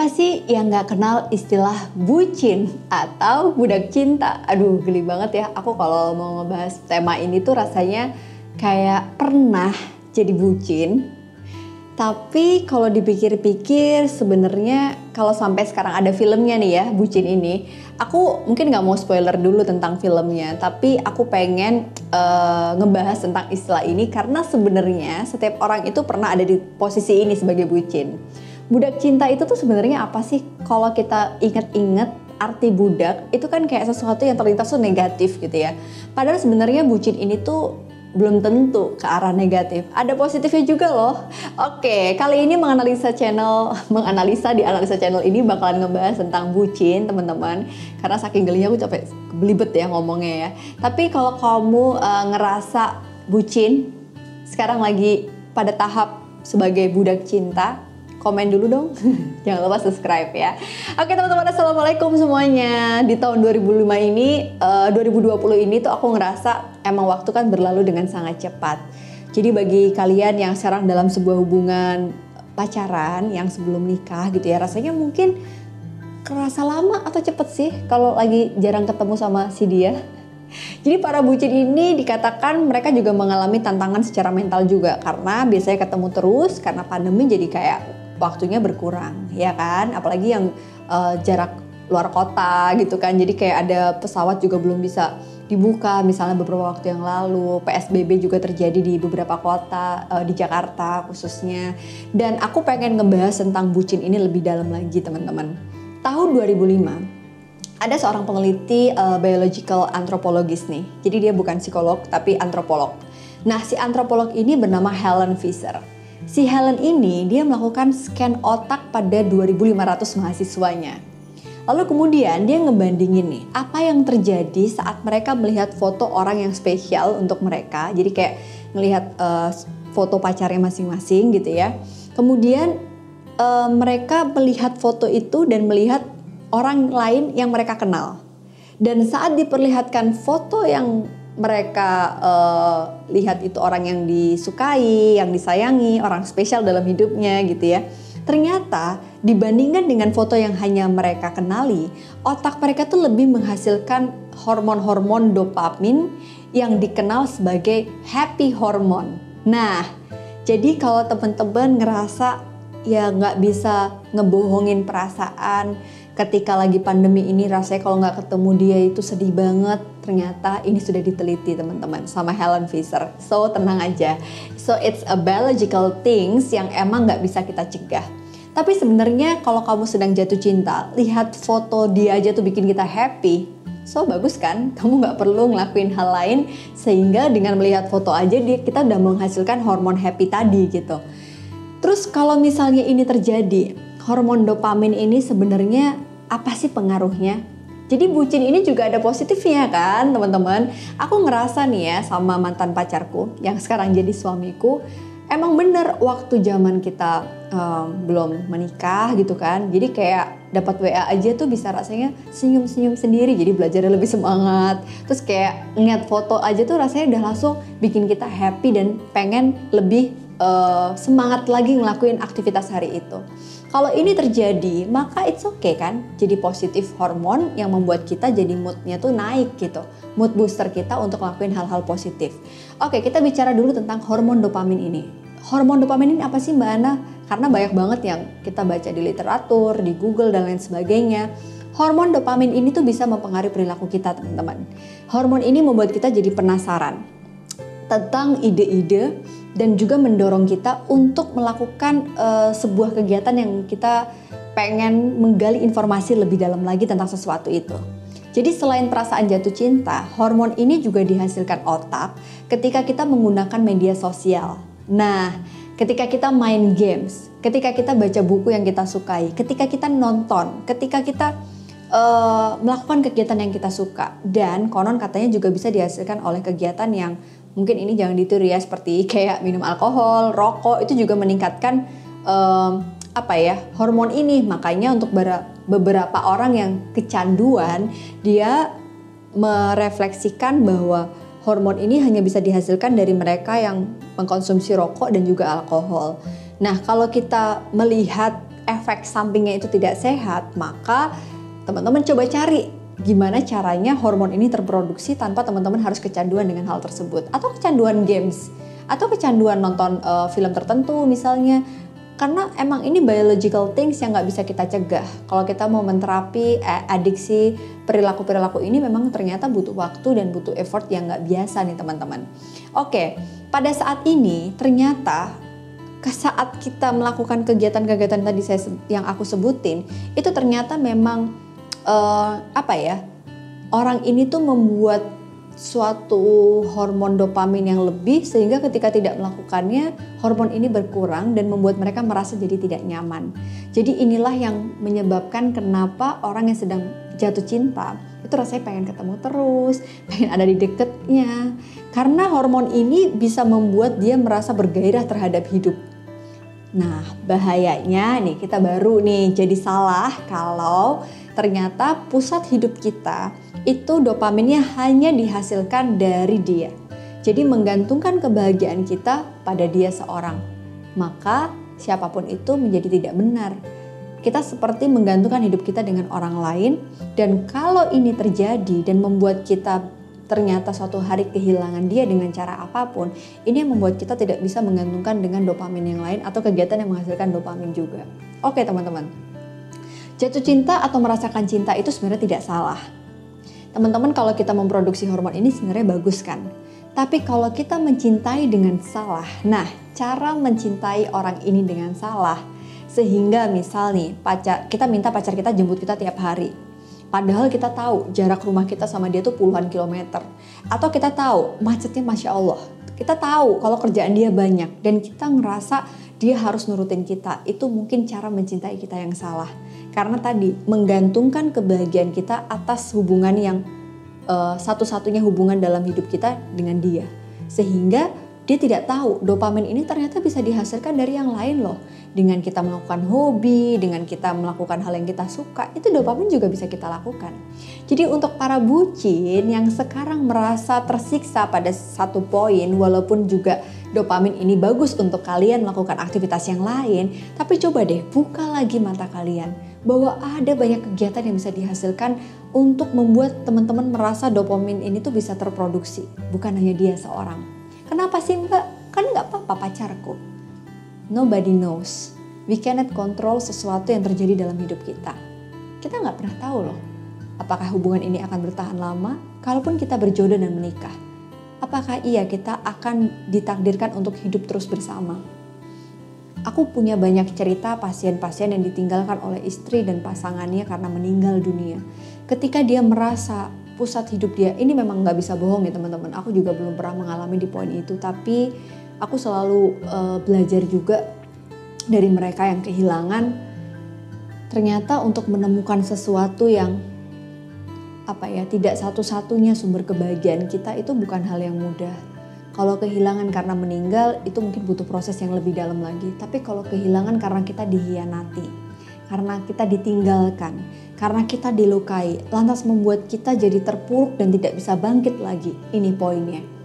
Siapa sih yang nggak kenal istilah bucin atau budak cinta? Aduh, geli banget ya. Aku kalau mau ngebahas tema ini tuh rasanya kayak pernah jadi bucin. Tapi kalau dipikir-pikir sebenarnya kalau sampai sekarang ada filmnya nih ya, bucin ini, aku mungkin nggak mau spoiler dulu tentang filmnya, tapi aku pengen uh, ngebahas tentang istilah ini karena sebenarnya setiap orang itu pernah ada di posisi ini sebagai bucin budak cinta itu tuh sebenarnya apa sih? Kalau kita inget-inget arti budak itu kan kayak sesuatu yang terlintas tuh negatif gitu ya. Padahal sebenarnya bucin ini tuh belum tentu ke arah negatif. Ada positifnya juga loh. Oke, kali ini menganalisa channel, menganalisa di analisa channel ini bakalan ngebahas tentang bucin, teman-teman. Karena saking gelinya aku capek belibet ya ngomongnya ya. Tapi kalau kamu uh, ngerasa bucin, sekarang lagi pada tahap sebagai budak cinta, komen dulu dong. Jangan lupa subscribe ya. Oke teman-teman, assalamualaikum semuanya. Di tahun 2005 ini, uh, 2020 ini tuh aku ngerasa emang waktu kan berlalu dengan sangat cepat. Jadi bagi kalian yang sekarang dalam sebuah hubungan pacaran yang sebelum nikah gitu ya, rasanya mungkin kerasa lama atau cepet sih kalau lagi jarang ketemu sama si dia. Jadi para bucin ini dikatakan mereka juga mengalami tantangan secara mental juga karena biasanya ketemu terus karena pandemi jadi kayak waktunya berkurang ya kan? Apalagi yang uh, jarak luar kota gitu kan. Jadi kayak ada pesawat juga belum bisa dibuka misalnya beberapa waktu yang lalu. PSBB juga terjadi di beberapa kota uh, di Jakarta khususnya. Dan aku pengen ngebahas tentang bucin ini lebih dalam lagi teman-teman. Tahun 2005 ada seorang peneliti uh, biological anthropologist nih. Jadi dia bukan psikolog tapi antropolog. Nah si antropolog ini bernama Helen Fisher Si Helen ini dia melakukan scan otak pada 2.500 mahasiswanya. Lalu kemudian dia ngebandingin nih apa yang terjadi saat mereka melihat foto orang yang spesial untuk mereka. Jadi kayak melihat uh, foto pacarnya masing-masing gitu ya. Kemudian uh, mereka melihat foto itu dan melihat orang lain yang mereka kenal. Dan saat diperlihatkan foto yang mereka uh, lihat itu orang yang disukai, yang disayangi, orang spesial dalam hidupnya gitu ya. Ternyata dibandingkan dengan foto yang hanya mereka kenali, otak mereka tuh lebih menghasilkan hormon-hormon dopamin yang dikenal sebagai happy hormone. Nah, jadi kalau teman-teman ngerasa ya nggak bisa ngebohongin perasaan, ketika lagi pandemi ini rasanya kalau nggak ketemu dia itu sedih banget. Ternyata ini sudah diteliti teman-teman sama Helen Fisher. So tenang aja. So it's a biological things yang emang nggak bisa kita cegah. Tapi sebenarnya kalau kamu sedang jatuh cinta lihat foto dia aja tuh bikin kita happy. So bagus kan? Kamu nggak perlu ngelakuin hal lain sehingga dengan melihat foto aja dia kita udah menghasilkan hormon happy tadi gitu. Terus kalau misalnya ini terjadi hormon dopamin ini sebenarnya apa sih pengaruhnya? Jadi bucin ini juga ada positifnya kan teman-teman. Aku ngerasa nih ya sama mantan pacarku yang sekarang jadi suamiku. Emang bener waktu zaman kita um, belum menikah gitu kan. Jadi kayak dapat WA aja tuh bisa rasanya senyum-senyum sendiri. Jadi belajarnya lebih semangat. Terus kayak ngeliat foto aja tuh rasanya udah langsung bikin kita happy dan pengen lebih uh, semangat lagi ngelakuin aktivitas hari itu. Kalau ini terjadi, maka it's okay kan? Jadi positif hormon yang membuat kita jadi moodnya tuh naik gitu. Mood booster kita untuk ngelakuin hal-hal positif. Oke, kita bicara dulu tentang hormon dopamin ini. Hormon dopamin ini apa sih Mbak Ana? Karena banyak banget yang kita baca di literatur, di Google dan lain sebagainya. Hormon dopamin ini tuh bisa mempengaruhi perilaku kita teman-teman. Hormon ini membuat kita jadi penasaran tentang ide-ide dan juga mendorong kita untuk melakukan uh, sebuah kegiatan yang kita pengen menggali informasi lebih dalam lagi tentang sesuatu itu. Jadi selain perasaan jatuh cinta, hormon ini juga dihasilkan otak ketika kita menggunakan media sosial. Nah, ketika kita main games, ketika kita baca buku yang kita sukai, ketika kita nonton, ketika kita uh, melakukan kegiatan yang kita suka, dan konon katanya juga bisa dihasilkan oleh kegiatan yang mungkin ini jangan ditiru ya seperti kayak minum alkohol, rokok itu juga meningkatkan um, apa ya hormon ini makanya untuk beberapa orang yang kecanduan dia merefleksikan bahwa hormon ini hanya bisa dihasilkan dari mereka yang mengkonsumsi rokok dan juga alkohol. Nah, kalau kita melihat efek sampingnya itu tidak sehat, maka teman-teman coba cari gimana caranya hormon ini terproduksi tanpa teman-teman harus kecanduan dengan hal tersebut atau kecanduan games atau kecanduan nonton uh, film tertentu misalnya karena emang ini biological things yang nggak bisa kita cegah. Kalau kita mau menterapi eh, adiksi perilaku-perilaku ini memang ternyata butuh waktu dan butuh effort yang nggak biasa nih teman-teman. Oke, pada saat ini ternyata saat kita melakukan kegiatan-kegiatan tadi saya yang aku sebutin itu ternyata memang uh, apa ya orang ini tuh membuat suatu hormon dopamin yang lebih sehingga ketika tidak melakukannya hormon ini berkurang dan membuat mereka merasa jadi tidak nyaman. Jadi inilah yang menyebabkan kenapa orang yang sedang jatuh cinta itu rasanya pengen ketemu terus, pengen ada di deketnya. Karena hormon ini bisa membuat dia merasa bergairah terhadap hidup. Nah, bahayanya nih kita baru nih jadi salah kalau ternyata pusat hidup kita itu dopaminnya hanya dihasilkan dari dia. Jadi menggantungkan kebahagiaan kita pada dia seorang. Maka siapa pun itu menjadi tidak benar. Kita seperti menggantungkan hidup kita dengan orang lain dan kalau ini terjadi dan membuat kita ternyata suatu hari kehilangan dia dengan cara apa pun, ini yang membuat kita tidak bisa menggantungkan dengan dopamin yang lain atau kegiatan yang menghasilkan dopamin juga. Oke teman-teman, jatuh cinta atau merasakan cinta itu sebenarnya tidak salah Teman-teman kalau kita memproduksi hormon ini sebenarnya bagus kan? Tapi kalau kita mencintai dengan salah, nah cara mencintai orang ini dengan salah, sehingga misal nih pacar kita minta pacar kita jemput kita tiap hari. Padahal kita tahu jarak rumah kita sama dia tuh puluhan kilometer. Atau kita tahu macetnya Masya Allah. Kita tahu kalau kerjaan dia banyak dan kita ngerasa dia harus nurutin kita. Itu mungkin cara mencintai kita yang salah karena tadi menggantungkan kebahagiaan kita atas hubungan yang uh, satu-satunya hubungan dalam hidup kita dengan dia. Sehingga dia tidak tahu dopamin ini ternyata bisa dihasilkan dari yang lain loh. Dengan kita melakukan hobi, dengan kita melakukan hal yang kita suka, itu dopamin juga bisa kita lakukan. Jadi untuk para bucin yang sekarang merasa tersiksa pada satu poin walaupun juga dopamin ini bagus untuk kalian melakukan aktivitas yang lain, tapi coba deh buka lagi mata kalian bahwa ada banyak kegiatan yang bisa dihasilkan untuk membuat teman-teman merasa dopamin ini tuh bisa terproduksi, bukan hanya dia seorang. Kenapa sih mbak? Kan nggak apa-apa pacarku. Nobody knows. We cannot control sesuatu yang terjadi dalam hidup kita. Kita nggak pernah tahu loh, apakah hubungan ini akan bertahan lama, kalaupun kita berjodoh dan menikah. Apakah iya kita akan ditakdirkan untuk hidup terus bersama? Aku punya banyak cerita pasien-pasien yang ditinggalkan oleh istri dan pasangannya karena meninggal dunia. Ketika dia merasa pusat hidup dia, ini memang nggak bisa bohong ya teman-teman. Aku juga belum pernah mengalami di poin itu, tapi aku selalu uh, belajar juga dari mereka yang kehilangan. Ternyata untuk menemukan sesuatu yang apa ya tidak satu-satunya sumber kebahagiaan kita itu bukan hal yang mudah kalau kehilangan karena meninggal itu mungkin butuh proses yang lebih dalam lagi. Tapi kalau kehilangan karena kita dihianati, karena kita ditinggalkan, karena kita dilukai, lantas membuat kita jadi terpuruk dan tidak bisa bangkit lagi. Ini poinnya.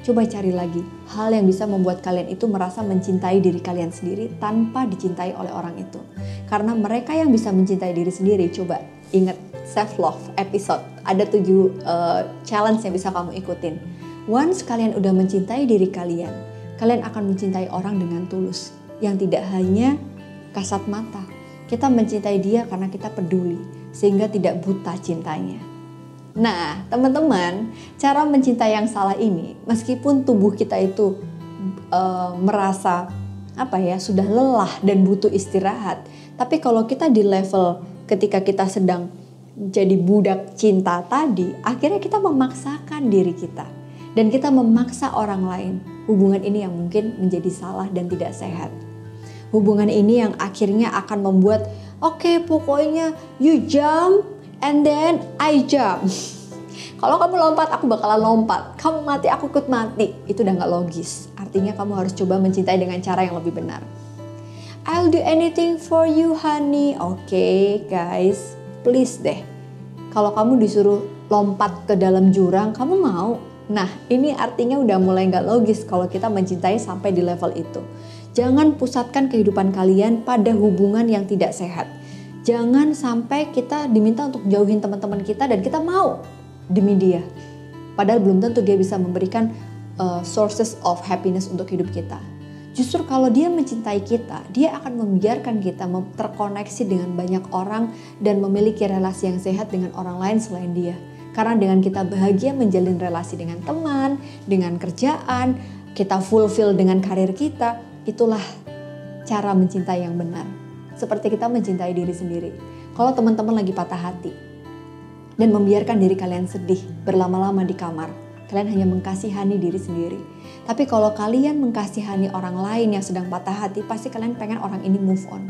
Coba cari lagi hal yang bisa membuat kalian itu merasa mencintai diri kalian sendiri tanpa dicintai oleh orang itu. Karena mereka yang bisa mencintai diri sendiri, coba ingat self love episode. Ada tujuh uh, challenge yang bisa kamu ikutin Once kalian udah mencintai diri kalian, kalian akan mencintai orang dengan tulus. Yang tidak hanya kasat mata. Kita mencintai dia karena kita peduli, sehingga tidak buta cintanya. Nah, teman-teman, cara mencintai yang salah ini, meskipun tubuh kita itu uh, merasa apa ya sudah lelah dan butuh istirahat, tapi kalau kita di level ketika kita sedang jadi budak cinta tadi, akhirnya kita memaksakan diri kita dan kita memaksa orang lain. Hubungan ini yang mungkin menjadi salah dan tidak sehat. Hubungan ini yang akhirnya akan membuat, oke okay, pokoknya you jump and then I jump. Kalau kamu lompat, aku bakalan lompat. Kamu mati, aku ikut mati. Itu udah gak logis. Artinya kamu harus coba mencintai dengan cara yang lebih benar. I'll do anything for you, honey. Oke, okay, guys, please deh. Kalau kamu disuruh lompat ke dalam jurang, kamu mau? Nah, ini artinya udah mulai nggak logis kalau kita mencintai sampai di level itu. Jangan pusatkan kehidupan kalian pada hubungan yang tidak sehat. Jangan sampai kita diminta untuk jauhin teman-teman kita dan kita mau demi dia. Padahal belum tentu dia bisa memberikan uh, sources of happiness untuk hidup kita. Justru kalau dia mencintai kita, dia akan membiarkan kita terkoneksi dengan banyak orang dan memiliki relasi yang sehat dengan orang lain selain dia. Karena dengan kita bahagia menjalin relasi dengan teman, dengan kerjaan, kita fulfill dengan karir kita, itulah cara mencintai yang benar. Seperti kita mencintai diri sendiri. Kalau teman-teman lagi patah hati dan membiarkan diri kalian sedih berlama-lama di kamar, kalian hanya mengkasihani diri sendiri. Tapi kalau kalian mengkasihani orang lain yang sedang patah hati, pasti kalian pengen orang ini move on.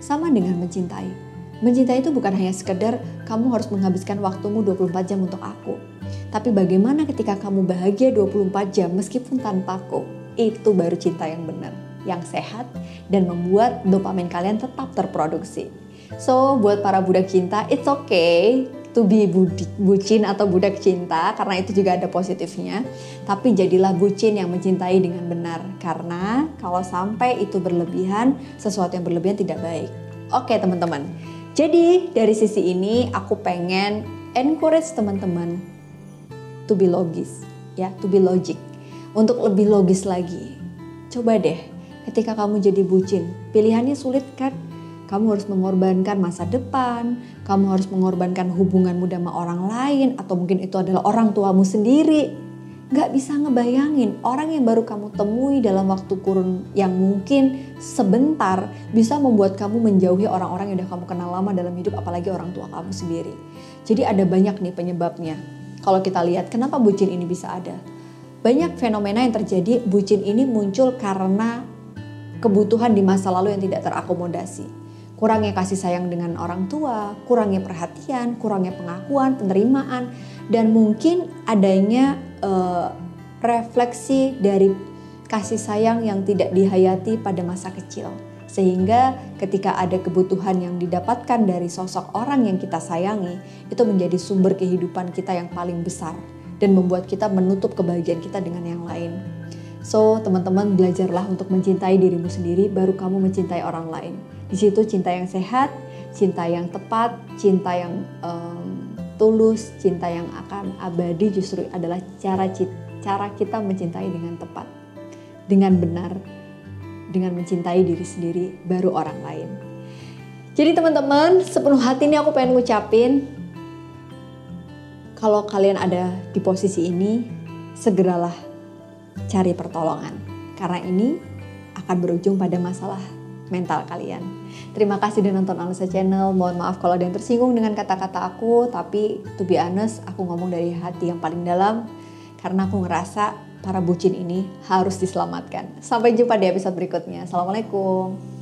Sama dengan mencintai. Mencintai itu bukan hanya sekedar kamu harus menghabiskan waktumu 24 jam untuk aku. Tapi bagaimana ketika kamu bahagia 24 jam meskipun tanpa aku? Itu baru cinta yang benar yang sehat dan membuat dopamin kalian tetap terproduksi. So, buat para budak cinta, it's okay to be bucin atau budak cinta karena itu juga ada positifnya. Tapi jadilah bucin yang mencintai dengan benar karena kalau sampai itu berlebihan, sesuatu yang berlebihan tidak baik. Oke, teman-teman. Jadi, dari sisi ini aku pengen encourage teman-teman to be logis, ya, to be logic. Untuk lebih logis lagi. Coba deh ketika kamu jadi bucin. Pilihannya sulit kan? Kamu harus mengorbankan masa depan, kamu harus mengorbankan hubunganmu sama orang lain, atau mungkin itu adalah orang tuamu sendiri. Gak bisa ngebayangin orang yang baru kamu temui dalam waktu kurun yang mungkin sebentar bisa membuat kamu menjauhi orang-orang yang udah kamu kenal lama dalam hidup, apalagi orang tua kamu sendiri. Jadi ada banyak nih penyebabnya. Kalau kita lihat kenapa bucin ini bisa ada. Banyak fenomena yang terjadi, bucin ini muncul karena kebutuhan di masa lalu yang tidak terakomodasi. Kurangnya kasih sayang dengan orang tua, kurangnya perhatian, kurangnya pengakuan, penerimaan, dan mungkin adanya uh, refleksi dari kasih sayang yang tidak dihayati pada masa kecil. Sehingga ketika ada kebutuhan yang didapatkan dari sosok orang yang kita sayangi, itu menjadi sumber kehidupan kita yang paling besar dan membuat kita menutup kebahagiaan kita dengan yang lain. So, teman-teman belajarlah untuk mencintai dirimu sendiri baru kamu mencintai orang lain. Di situ cinta yang sehat, cinta yang tepat, cinta yang um, tulus, cinta yang akan abadi justru adalah cara cara kita mencintai dengan tepat, dengan benar, dengan mencintai diri sendiri baru orang lain. Jadi teman-teman, sepenuh hati ini aku pengen ngucapin kalau kalian ada di posisi ini, segeralah cari pertolongan. Karena ini akan berujung pada masalah mental kalian. Terima kasih sudah nonton Anusa Channel. Mohon maaf kalau ada yang tersinggung dengan kata-kata aku, tapi to be honest, aku ngomong dari hati yang paling dalam karena aku ngerasa para bucin ini harus diselamatkan. Sampai jumpa di episode berikutnya. Assalamualaikum.